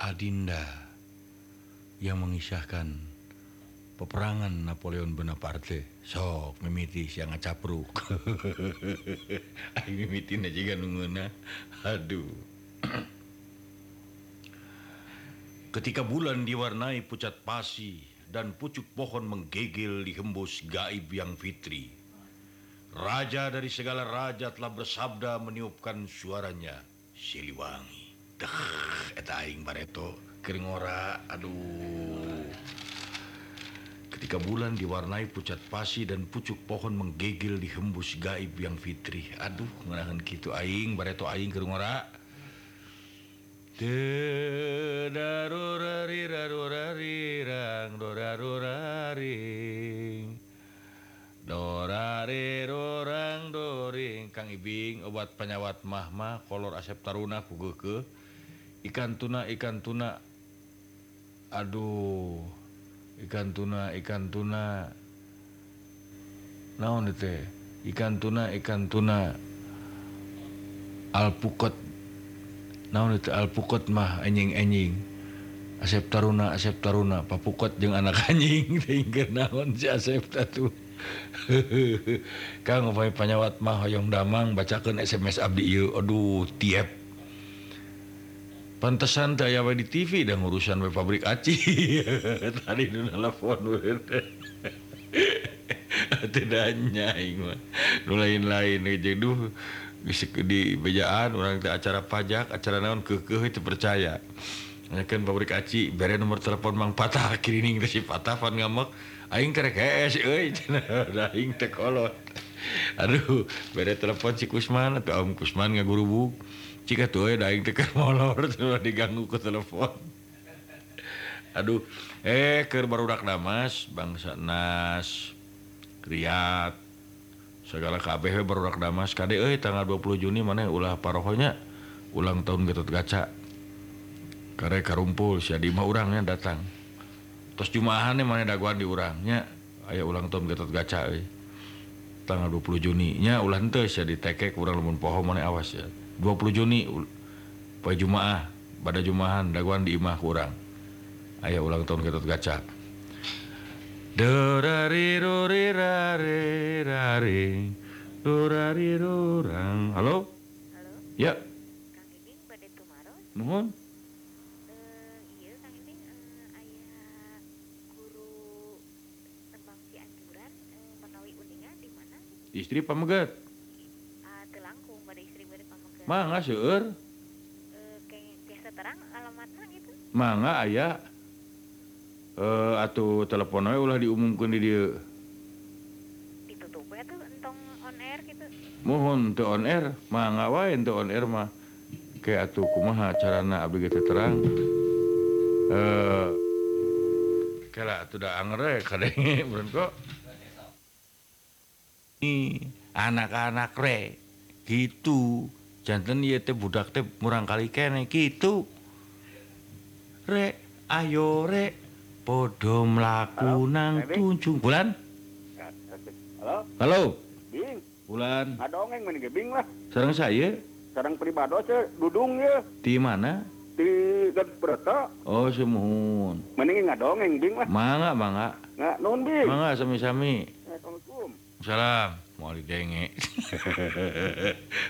Adinda yang mengisahkan peperangan Napoleon Bonaparte. Sok mimiti siang ngacapruk. Aing mimitina juga nunguna. Aduh. Ketika bulan diwarnai pucat pasi dan pucuk pohon menggegel di hembus gaib yang fitri Raja dari segala raja telah bersabda meniupkan suaranya Siliwangi aing bareto. Kering ora Aduh. Ketika bulan diwarnai pucat pasi dan pucuk pohon menggegel di hembus gaib yang Fitri Aduh ngerahan gitu Aing bareto Aing Keringora dorarurari doraruraring Dorarerorang doring. Kang Ibing obat penyawat mahma kolor asep taruna kuge ikan tuna ikan tuna. Aduh ikan tuna ikan tuna. Naon teh ikan tuna ikan tuna. Alpukot. Naon itu? Alpukot mah anjing anjing asep taruna asep taruna. Papukot jeung anak anjing. Tinggal naon si asep tatu. Kang panyawat mah hoyong damang bacakeun SMS abdi ieu. Aduh tiep. pantesan saya di TV dan urusan we pabrik aci. Tadi nu nelfon we. Tidak nyaing mah. Nu lain-lain jeung duh di bejaan orang teh acara pajak acara naon keukeuh itu percaya. Kan pabrik aci bere nomor telepon Mang Patah kirining teh si Patah pan ngamek aing kerek es euy aing teh kolot. Aduh bere telepon si Kusman atau Om Kusman ngagurubuk jika tuh ya aing teh keur molor cuma diganggu ke telepon. Aduh eh keur barudak namas bangsa nas kriat segala kabeh barudak namas. Kade euy tanggal 20 Juni mana ulah parohonya? Ulang tahun Gatot Kaca kare karumpul si adi mah urangnya datang. Terus jumaahan mana daguan di urangnya? Aya ulang tahun Gatot Kaca euy. Tanggal 20 Juni nya ulah henteu sia ditekek urang lamun poho mana awas ya 20 Juni poe Jumaah pada Jumahan daguan di imah kurang. Aya ulang tahun Gatot Kaca Dorarirorirare Dorarirorang Halo? Halo, Ya, Kang Ibing bade tumaros. nuhun. Eh, iya Mangga seueur, mangga aya. Eh atuh telepon we ulah diumumkeun di dieu. Ditutup ya tuh entong on air gitu. Mohon teu on air, mangga wae teu on air mah. Kayak atuh kumaha carana abdi teu terang. Eh kala atuh da anger we kadenge meureun kok. Anak-anak re gitu. janten ieu teh budak teh murang kali kene gitu rek ayo rek podo mlaku nang tunjung bulan? Halo? Halo? Bing. Bulan. Ngadongeng meni ge bing lah. Sareng saya? Sareng pribado ce dudung ye. Di mana? Di Gadberta oh semuhun. Meni ngadongeng bing lah. Mangga mangga. Nggak non bing. Mangga sami-sami. Assalamualaikum. Salam. mau denge.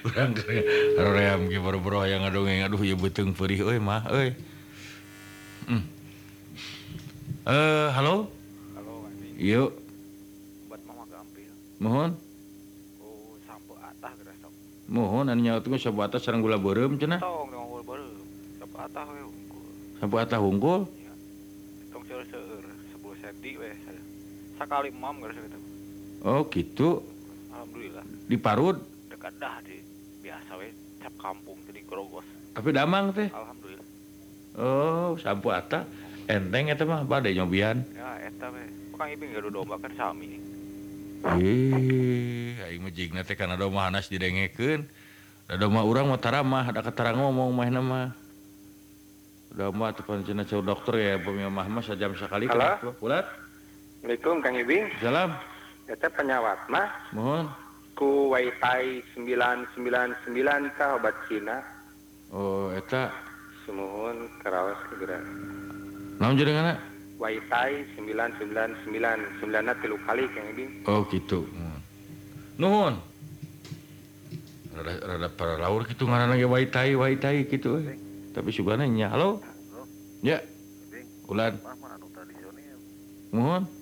Bro yang ngadongeng. Aduh ya beteng perih euy mah euy. hmm. uh, halo? Halo yuk buat mama gampil. Mohon. Oh sampo atah geus sok mohon anu nyaut tuh sampo atah sareng gula beureum cenah. Tong tong gula beureum. Sampo atah we unggul sampo atah hungkul? Tong seueur-seueur sepuluh senti we sakali mam geus gitu. Oh gitu. Alhamdulillah di Parut dekat dah di biasa we cap kampung jadi Grogos tapi damang teh Alhamdulillah oh sampo ata enteng eta mah bade nyobian ya eta we kang ibing gaduh domba kan sami Ih, aing mah jigna teh kana domah hanas didengekeun. Da domah urang mah taramah, da katara ngomong mah mah. Udah mah tekan cina dokter ya, pemimah mah sajam sekali. Halo. Kan, Assalamualaikum Kang Ibing. Salam. Eta penyawat mah. Mohon. Ku wifi 999 kah obat Cina. Oh, eta. Semuhun kerawas segera Namun jadi kana? Wifi 999 9 tilu kali kayaknya di. Oh gitu. Nuhun. Rada, rada para laur gitu ngaran lagi waitai waitai gitu. Eh. Tapi subhananya. Halo? Halo? Ya. Ulan. Mohon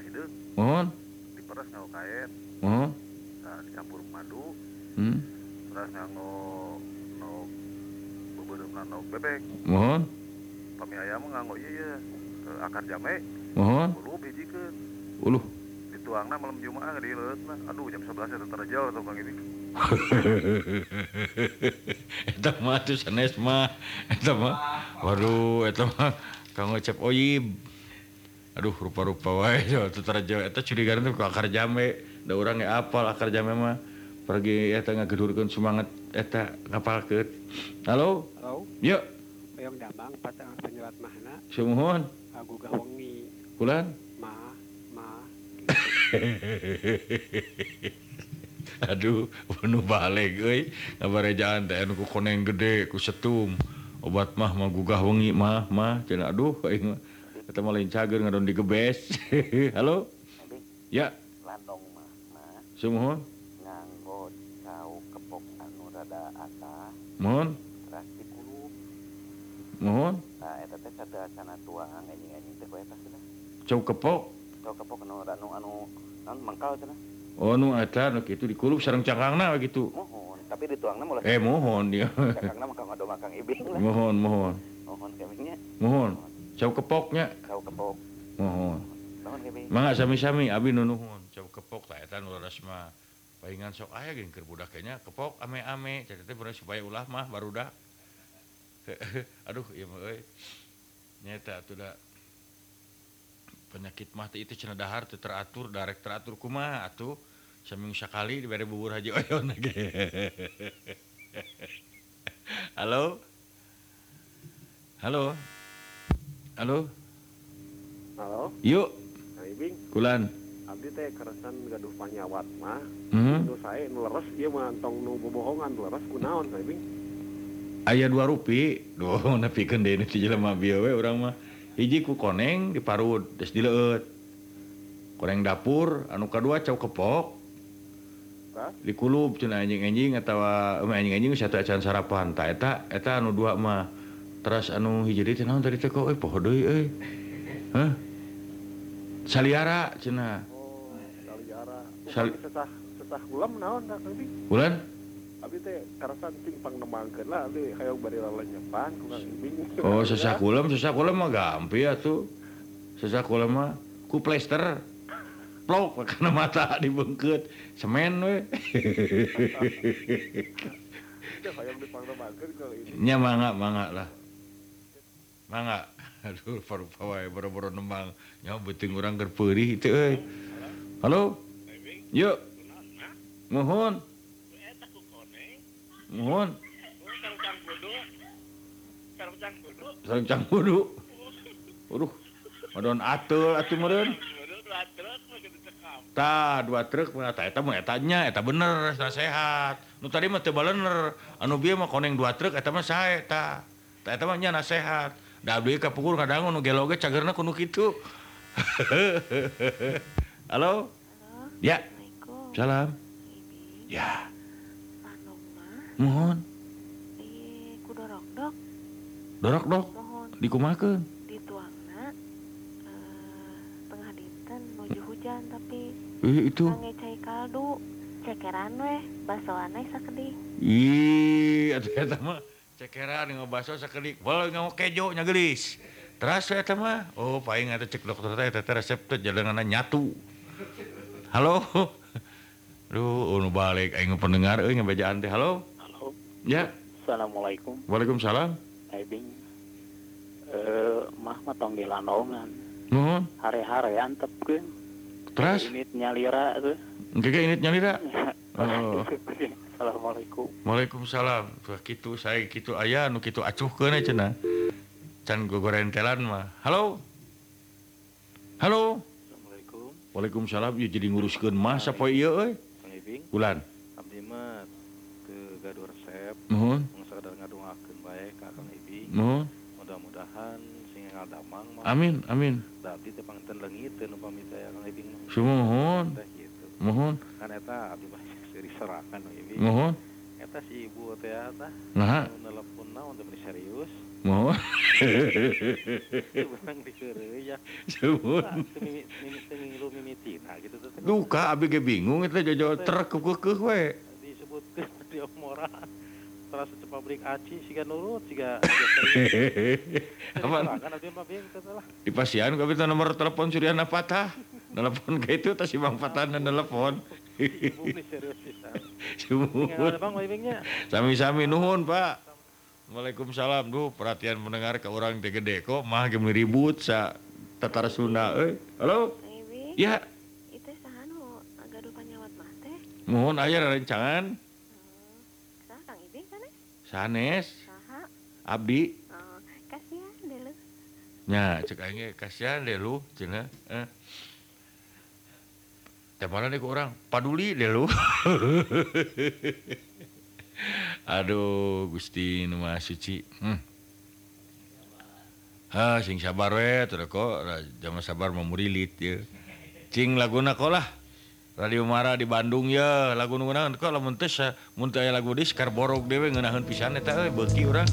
hideung Mohon. diperes nganggo kain Mohon. nah dicampur madu Hmm. terus nganggo no bebeureuman no bebek Mohon. pami ayam nganggo ieu eh, akar jame Mohon. ulup hijikeun Uluh. dituangna malam Jumaah di leutna aduh jam 11 eta terjauh tuh Kang Ibing eta mah tuh sanes mah. Eta mah. Waduh, eta mah Kang Ocep Oyib. aduh rupa-rupa wakar jame. Orang apal akar jame mah. Pergi ya tengah gedurkan semangat eta kapal ke halo? Yuk. Hoyong damang patang penyelat mahna sumuhun. Agu Wengi, Kulan. ma ma. Aduh penuh balik euy ngabarejaan teh anu ku koneng gede ku setum. Obat mah mah gugah wengi mah mah. Cenah aduh aing mah. ketemu lain cager ngadon digebes halo ya landong mah mah semua nganggo cau kepok anu rada asa mohon teras dikulup mohon nah eta teh kada sana tuang anjing-anjing teh bae pasti cau kepok cau kepok anu anu anu naon mangkal cenah Oh nu eta nu kitu dikulup sareng cangkangna gitu. Mohon, tapi dituangna mulai. Eh mohon dia. Cangkangna mah kang ado makang ibing lah. Mohon, mohon. Mohon kemingnya. Mohon. mohon. Cau kepoknya Cau kepok. Mohon mangga sami-sami abi nu nuhun. Cau kepok tah eta nu leres mah. Paingan sok aya geuning keur budak kayaknya. Kepok ame-ame. Jadi teh supaya ulah mah barudak aduh ieu mah euy. Nyata atuh da. Penyakit mah teh itu cenah dahar teu teratur darek teratur kumaha atuh. Seminggu sekali dibere bubur haji oyon ge halo? Halo? Halo? Halo? Yuk. Bulan gaduh panyawat mah. Hmm? Saya leres dia mantong nu bohongan leres kunaon saya Ibing. Aya dua rupi. Doh nepi kende ini si jelema biawe orang mah. Hiji ku koneng di parut des dileut. Koneng dapur anu kedua cau kepok. Dikulub cina anjing anjing atau um, eh, anjing anjing satu acan sarapan. Tak eta eta anu dua mah. teras anu hiji teh naon tadi teh euy eh, poho deui euy heh saliara cenah. Oh saliara. Sal sesah sesah ulam naon da kang di ulan? Abi teh karasa ting pangnemangkeun lah abi hayang bari lalenyepan ku kang ibing oh sesah ulam sesah ulam mah gampi atuh. Sesah ulam mah ku plester. Plok karena mata dibengket semen we. Nya mangga mangga lah. mangga. Aduh paru-paru wae boro-boro nembang. Nya beuting urang keur peurih teu euy. Halo? Yuk. Mohon. Mohon. Sareng cang kudu aduh madon atul atuh meureun. Ta dua truk eta eta mah eta nya eta bener sehat. Nu tadi mah teu balener, Anu bieu mah koneng dua truk eta mah sae eta. Eta mah nya nasehat. kapukul kadang nu geloge cagerna kuno kitu. halo? halo ya. Salam. Ibi. ya. Mohon. Dorok dok Dikumakeun. di tuangna tengah dinten nuju hujan tapi eh, itu. Ngecai kaldu cekeran weh basoannya sakedih ih ada mah. cekeran ngebaso sakedik. walau nggak kejo nyagelis. Terasa ya mah oh paling ada cek dokter teh teh resep teh jalanan nyatu. Halo? Duh, unu oh, balik aing pendengar euy ngabejaan teh. Halo? Halo. Ya? Assalamualaikum. Waalaikumsalam. Aibing eh mah mah tong dilanongan nuhun. Hare-harean tepkeun terus? Init nyalira tuh. Gak init nyalira? Oh. Assalamualaikum. Waalaikumsalam. Gitu saya kitu aya nu kitu acuhkeun cenah. can gogorentelan mah. Halo? Halo? Assalamualaikum. Waalaikumsalam. Ieu jadi nguruskeun mah sapoe ieu euy bulan abdi mah ke gaduh resep. Nuhun. Sadar ngadongakeun bae ka Kang Ibing. nuhun. Mudah-mudahan sing ngadamang mah. Amin amin. Da abdi teh pangten leungit teh pamit saya Kang Ibing. mah. Sumohon mohon kan eta abdi mah Kang Ibing mohon. eta si ibu teh Nah, nelpon naon teh serius mohon. urang dikeureuy ya Sumuhun. Tah, teu mimi mimi teu ngilu mimitina gitu teh Duka abi ge bingung eta jojo trek keukeuh we. disebutkeun di omora terus cepat pabrik aci siga nurut siga Apa? Di pasian teh nomor telepon Suryana patah. Telepon ke itu tas Bang Patah dan telepon. ibu bang wibingnya Sami-sami nuhun, Pak. Waalaikumsalam. Duh, perhatian mendengar ke orang teh gede kok mah ge ribut sa tatar Sunda euy. Halo? Ya, itu saha agak gaduh panyawat mah teh mohon aya rencangan hmm. Kang Ibing kan sanes saha abdi oh, kasihan deh lu nya cek aing ge kasihan deh lu cenah eh. orang paduli deh lu Aduh Gusti Numa Suci hmm. ha, sing sabar we kok jama sabar memurilit ya Cing laguna kolah Radio Mara di Bandung ya lagu ngunahan kok lamun teu mun teu lagu dis karborog dewe ngeunaheun pisan eta euy eh, beuki urang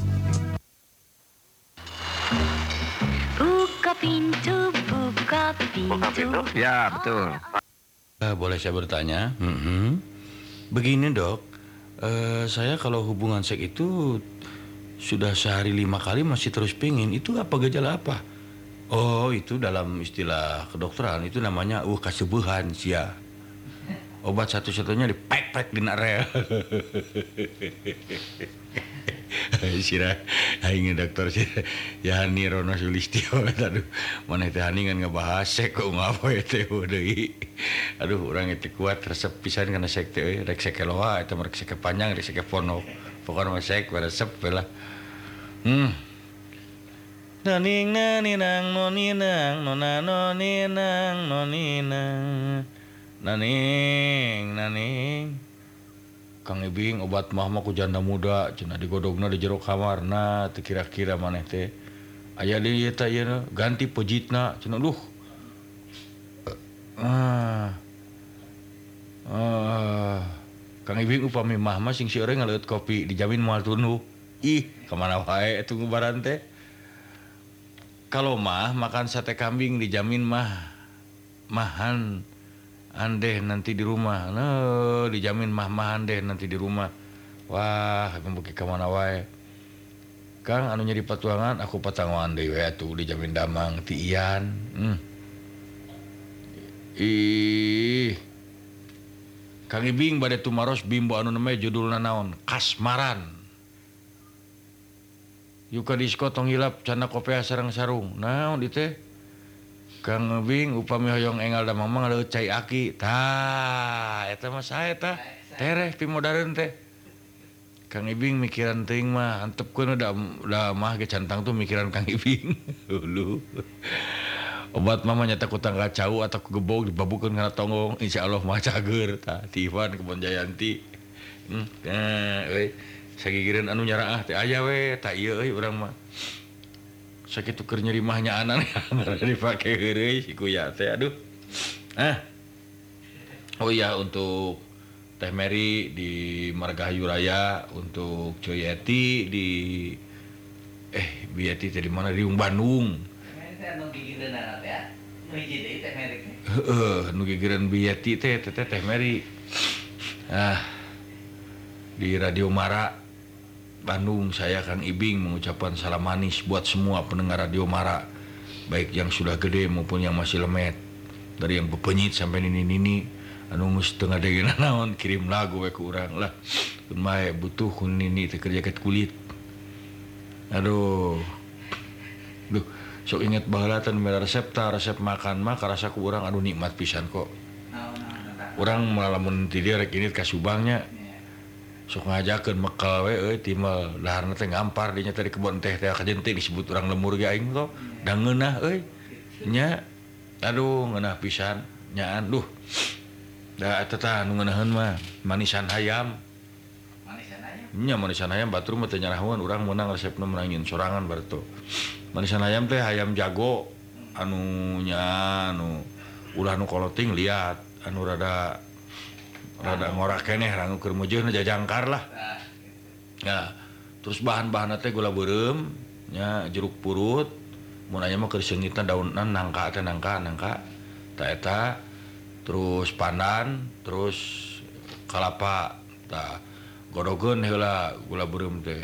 Buka pintu, buka pintu. Buka pintu? Ya, betul. Eh, boleh saya bertanya? Mhm. Begini dok, eh, saya kalau hubungan seks itu sudah sehari lima kali masih terus pingin, itu apa gejala apa? Oh itu dalam istilah kedokteran itu namanya uh kasubuhan sia. Obat satu-satunya di pek-pek di area. Sira aing dokter sira Yani Rono Sulistyo aduh mana teh hani ngan ngebahas sek kok ngapa ya teh deui. Aduh urang itu kuat resep pisan kana sek teh rek sek loa eta rek sek panjang rek sek ponok. Pokoknya mah sek resep lah. Hmm. Naning naninang noninang nona noninang noninang naning naning Kang Ibing obat mahma ku janda muda cenah digodogna di jero kamarna teu kira-kira maneh teh. Aya di eta ieu ganti pejitna cenah duh. Ah. Ah. Kang Ibing upami mahma sing si orang ngaleut kopi dijamin moal tunduh ih kemana wae itu ngubaran teh. Kalau mah makan sate kambing dijamin mah mahan. andeh nanti di rumah. Nah, dijamin mah-mahan deh nanti di rumah. Wah membuki ke mana wae? Kang anu nyari patuangan aku patangan dewe atuh dijamin damang tian hmm. ih. Kang Ibing bade tumaros bimbo anu namanya judul naon? Kasmaran. Yuka disko tong hilap cana kopea sarang sarung. Naon di teh? kang ngebing upami hoyong engal da Mamang ada cai aki. Tah eta mah sae tah tereh pimodareun teh. Kang Ibing mikiran teuing mah antep kun udah udah mah ge cantang tuh mikiran Kang Ibing. Hulu. obat mama nyata kutang kacau atau gebog dibabukeun kana tonggong insyaallah mah cager tah ti Ivan kebon Jayanti. Hmm, nah, euy. Sagigireun anu nyaraah teh aya we tak ieu euy urang mah. sakit tuker nyerimahnya anak dipakai heureuy si kuya teh aduh. Ah oh iya untuk Teh Mary di Margahayu Raya untuk Coyeti di eh Bieti di mana? Di Bandung. Heeh, nu gigireun Bieti teh teh Teh Mary. Ah. Di Radio Mara. Bandung saya Kang Ibing mengucapkan salam manis buat semua pendengar Radio Mara baik yang sudah gede maupun yang masih lemet. Dari yang bepenyit sampai nini-nini anu geus teu ngadegena naon kirim lagu we ku urang lah. Kun mae butuh kun nini teh kerja ket kulit. Aduh. Duh sok inget baheula teh mera resep tah resep makan mah karasa ku urang anu nikmat pisan kok. Urang malamun ti dia rek ini ka Coba ajakeun mekel we euy timel daharna teh ngampar dinya tadi kebon teh disebut urang lemur gaing kok euy. Nya aduh ngeunah pisan nyaan duh. Da nu ngeunaheun mah manisan hayam. Nya manisan hayam batur mah teh nyarahuan urang meunang resepna menangin sorangan barto manisan hayam teh hayam jago. Anu nya anu ulah nu koloting lihat anu rada rada ngora keneh ranu keur mujeuhna jajangkar lah. Ya terus bahan-bahan teh gula beureum nya jeruk purut mun aya mah keur seungitna daunan nangka teh nangka nangka ta eta. Terus pandan terus kalapa ta godogeun heula gula beureum teh.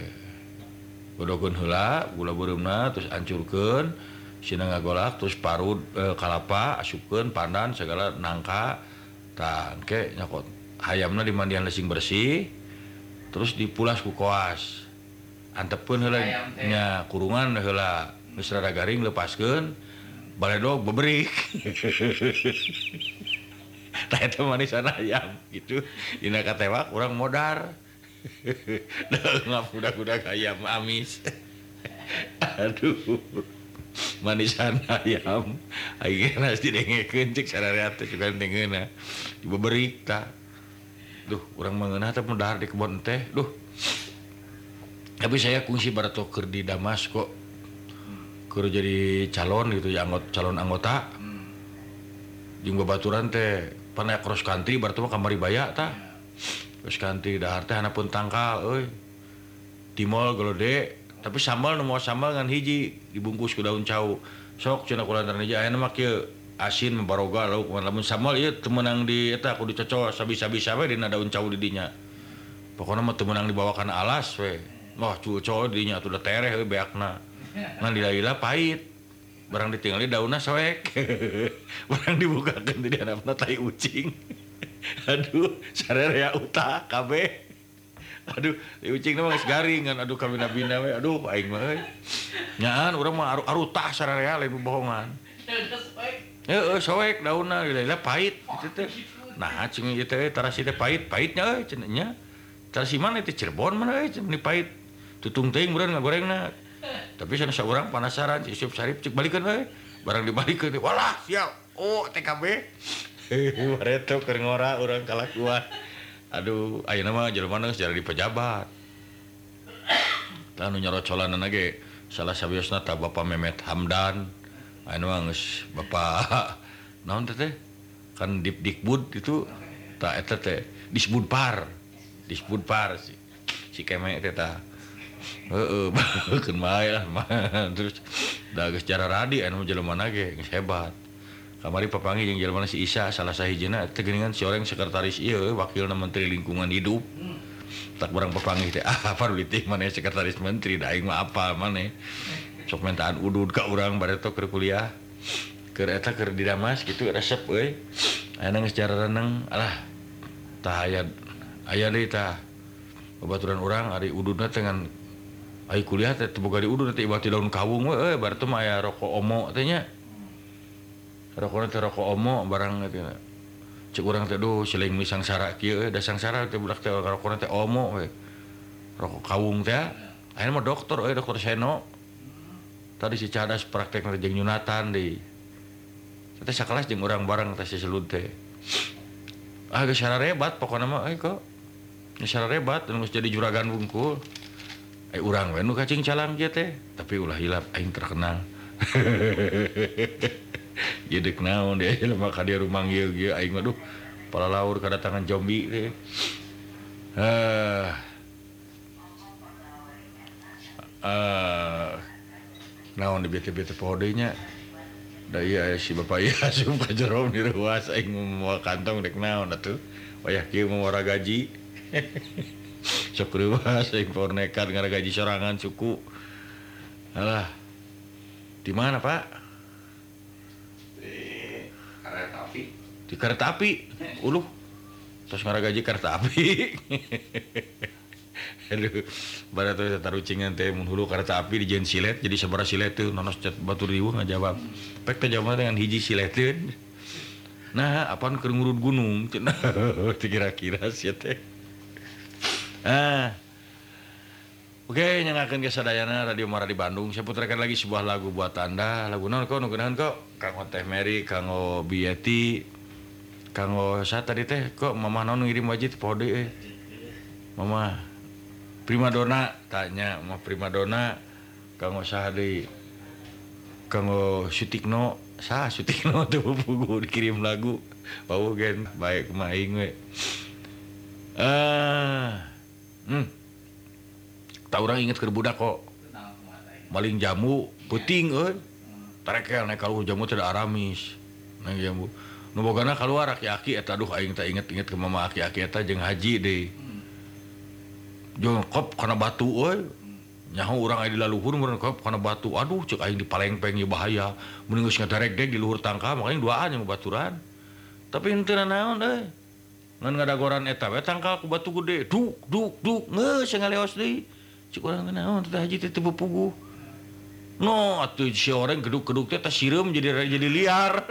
Godogeun heula gula beureumna terus ancurkeun sina ngagolak terus parut eh, kalapa asupkeun pandan segala nangka tangke nyakot ayamnya dimandian lesing bersih terus dipulas ku koas. Antepun helanya kurungan hela rada garing lepaskan baledog beberik tah eta itu manis ayam gitu. Dina katewak orang modar. Dengan kuda-kuda ayam amis. Aduh manisan ayam. Akhirnya harus dengekeun cek sararea teh juga teu ngeuna tah. Duh orang mengenaldar di kebon teh Duh. Tapi saya kungsi barato toker di Damas kok ke jadi calon gitu ya anggota calon anggota. Hmm. babaturan teh pernah cross country bertemu kamari baya ta. Cross country dahar teh anak pun tangkal oi timol gelode tapi sambal nomor sambal ngan hiji dibungkus ke daun cau. Sok cina kulantaran aja aya mah kieu. asin membaroga lauk lamun samal ieu teu meunang di eta kudu cocok sabisa-bisa we dina daun cau di dinya. Pokona mah teu meunang dibawa kana alas we. Wah cuco di dinya atuh da tereh we beakna. Ngan dilailah pahit. Barang ditinggali daunna soek. Barang dibukakeun di handapna tai ucing. Aduh sarerea uta kabeh aduh di ucing mah geus garing kan aduh kamina bina we. Aduh aing mah euy nyaan urang mah aruh aruh tah lain bohongan. Heeh, soek daunna lila pahit gitu teh. Nah, cing ieu teh tarasi teh pahit, pahitnya euy cenah nya. Tarasi mana teh Cirebon mana euy cenah pahit. Tutung teuing meureun ngagorengna. Tapi sana saurang penasaran si Yusuf Sarip cek balikeun euy. Barang dibalikeun teh walah siap. Oh, TKB. Mareto keur ngora urang kalakuan. Aduh, ayeuna mah jelema geus jadi pejabat. Tah nu nyorocolan ge salah sawiosna tah Bapak Memet Hamdan. Bapak naon kan dipdikbud itu tak disebut par. Disebut par sih si kemek eta heeh keun mae terus da geus cara radi anu jelemana ge geus hebat. Kamari papangi jeung jelema si Isa salah sahijina teh geuningan si orang sekretaris ieu wakilna menteri lingkungan hidup. Tak barang papangi teh ah parulitih maneh sekretaris menteri da aing mah apa maneh sokmentaan udud ka urang bareto keur kuliah. Keur eta keur di damas gitu resep euy. Aya geus cara reneng alah tah aya aya deui tah babaturan urang ari ududna teh ngan ai kuliah teh teu boga di udud teh ibati daun kawung we euy bareto mah aya rokok omo teh nya. Rokokna teh rokok omo barang teh cek urang teh duh seling misang sara kieu euy da sangsara teh budak teh rokokna teh omo we. Rokok kawung teh aya mah dokter euy dokter seno. tadi si cadas praktek nerjeng nyunatan di kita sekelas jeng orang bareng teh si selud teh. Ah gak secara rebat pokoknya mah eh kok. Secara rebat nunggu jadi juragan bungkul. Eh orang we nu kacing calang kia teh tapi ulah hilap aing terkenal. Jadi naon dia ka kadia rumah gieu gieu aing aduh pala laur kedatangan zombie teh. Ah. Ah. naon di bete-bete podenya da iya eh, si bapak iya asup ka jero di ruas aing mau kantong dek naon atuh. Wayah kieu mau gaji sok ruas aing pornekan ngara gaji sorangan suku. Alah. Di mana pak? Di kereta api di kereta api uluh. Terus ngara gaji kereta api dulu karena api di silet. Jadi sabar silet tuh nonos cat batu riuh ngajawab. Pek teh jawab dengan hiji silet nah apaan kerengurut gunung? Cenah kira-kira sih teh. Ah. Oke, nyangakeun ke sadayana Radio Mara di Bandung. Saya putarkan lagi sebuah lagu buat Anda. Lagu naon kok nugunahan kok? Kang Teh Mary, Kang Biati, Kang Sa tadi teh? Kok Mama naon ngirim wajib pode eh. Mama primadona tanya mau primadona kamu sehari kanggo sutikno sah sutikno tuh pupu dikirim lagu. Bau gen. Baik maing we. Uh, hmm. tak orang inget kerbudak kok. Maling jamu puting eh tarekel naik kalau jamu tidak aramis. Naik jamu. Nu bogana keluar aki-aki eta. Aduh aing tak inget-inget ke mama aki-aki eta jeung haji deh jongkop karena batu oi. Nyaho orang di laluhur merengkop karena batu. Aduh cek aing di palengpeng bahaya. Mending geus ngadarek deg di luhur tangka makanya duaan yang baturan. Tapi henteu naon euy ngan ngadagoran eta we tangka ku batu gede. Duk duk duk geus ngaleos deui. Cek urang teh naon teh haji teh puguh no atuh si orang geduk-geduk teh sireum jadi jadi liar.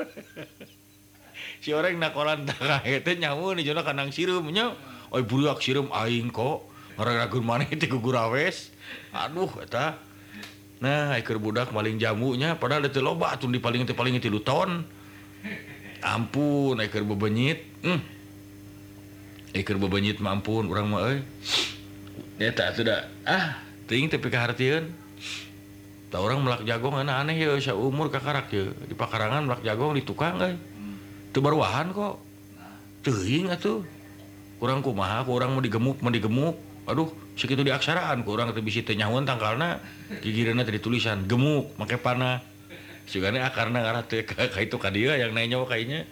Si orang nakolan tangka eta nyaho ni jona kanang sireum nya oi buruak sireum aing kok. orang-ragu maneh ti gugurawes aduh eta. Nah keur budak maling jamunya padahal teu loba atuh di paling teu paling tilu ton. Ampun keur bebenyit. Hmm. keur bebenyit mampun urang mah euy. Eta atuh da ah teuing tapi pikahartieun Tak urang melak jagong aneh ya sa umur kakarak ya. Di pakarangan melak jagong di tukang euy. Teu baruahan kok. Teuing atuh. Kurang kumaha kurang mau digemuk mau digemuk. Aduh segitu diaksaraan. Kurang bisa tenyawan tangkalna gigireuna tadi tulisan gemuk pakai panah. Sugane akarna ngarah teh ka itu ka dieu yang nanya kayaknya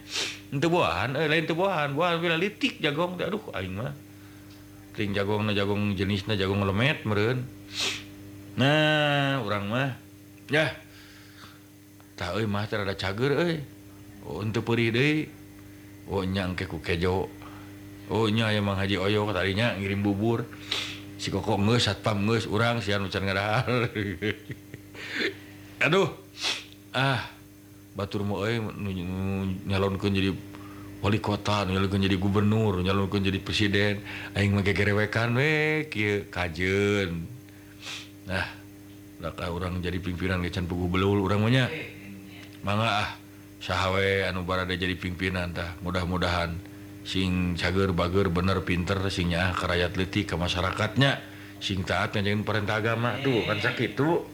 henteu buahan eh lain teu buahan. Buahan bila litik jagong teh aduh aing mah. Ting jagongna jagong jenisna jagong lemet meureun. Nah urang mah. Ya. Tah euy mah teh rada cager euy. Oh henteu perih deui oh nyangke ku kejo. Ohnya emang Haji Oyo tadinya ngirim bubur. Si koko kok satpam orang si Aduh. Ah Batur mau nyalonkan jadi wali kota nyalonkan jadi gubernur nyalonkan jadi presiden aing mah gegerewekan we kieu kajeun nah laka orang jadi pimpinan gecan pugu belul urang mah nya. Mangga ah sahawe anu barada jadi pimpinan tah mudah-mudahan. sing cager bager bener pinter singnya ke rakyat leutik ke masyarakatnya. Sing taat ngajakin perintah agama. Tuh kan sakit tuh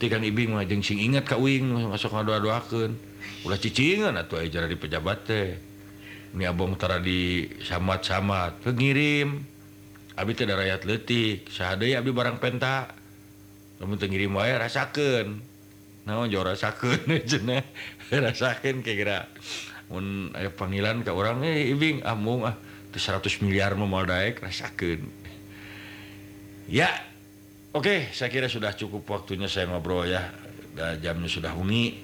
tikang ibing mah jeung sing inget ka uing masuk ngadoa-doakeun. Ulah cicingan atuh aya di pejabat teh. Ini abong tara di samat-samat pengirim abi teh rakyat letik sahadeui abi barang penta. Lamun teu ngirim wae rasakeun. Naon jo rasakeun cenah? Rasakeun kira-kira. panggilan ka urang eh, ibing amung ah 100 ah, miliar mah moal Daek rasakeun. Ya oke okay, saya kira sudah cukup waktunya saya ngobrol ya. Da, jamnya sudah bunyi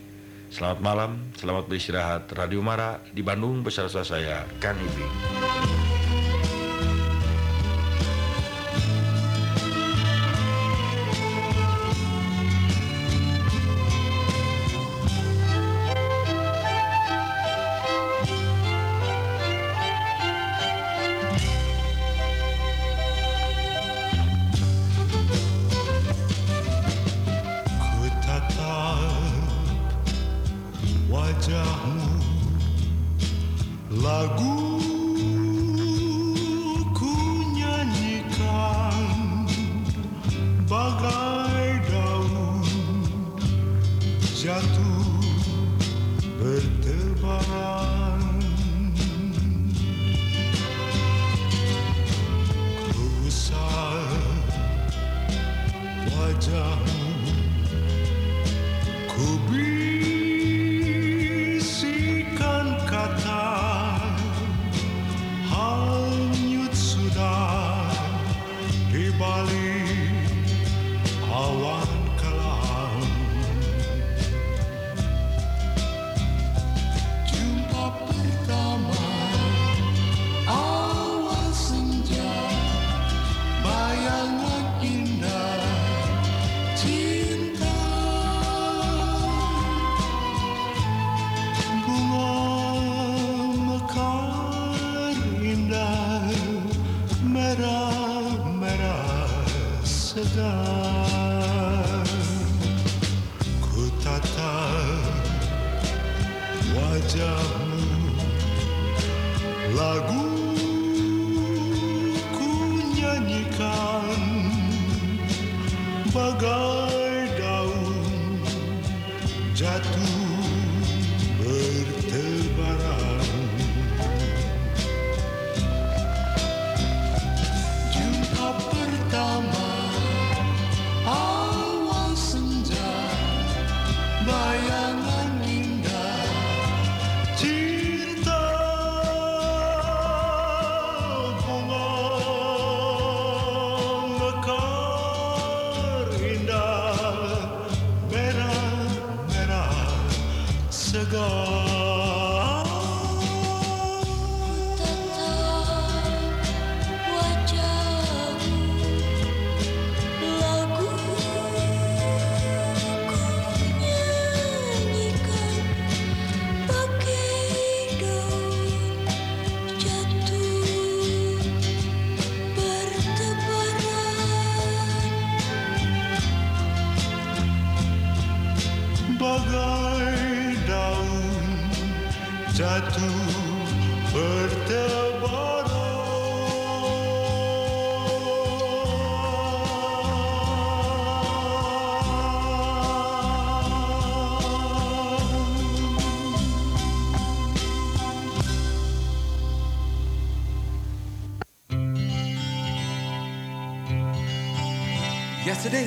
selamat malam selamat beristirahat. Radio Mara di Bandung beserta saya Kang Ibing. bagai daun jatuh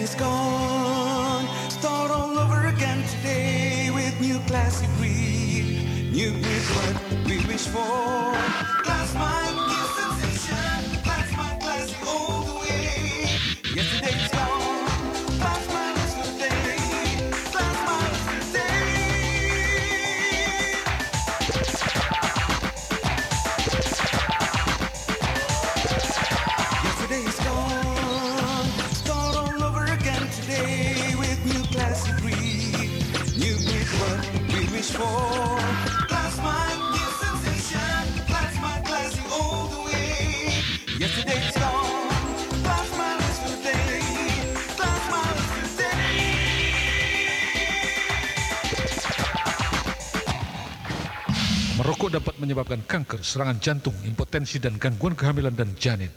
is gone. menyebabkan kanker, serangan jantung, impotensi, dan gangguan kehamilan dan janin.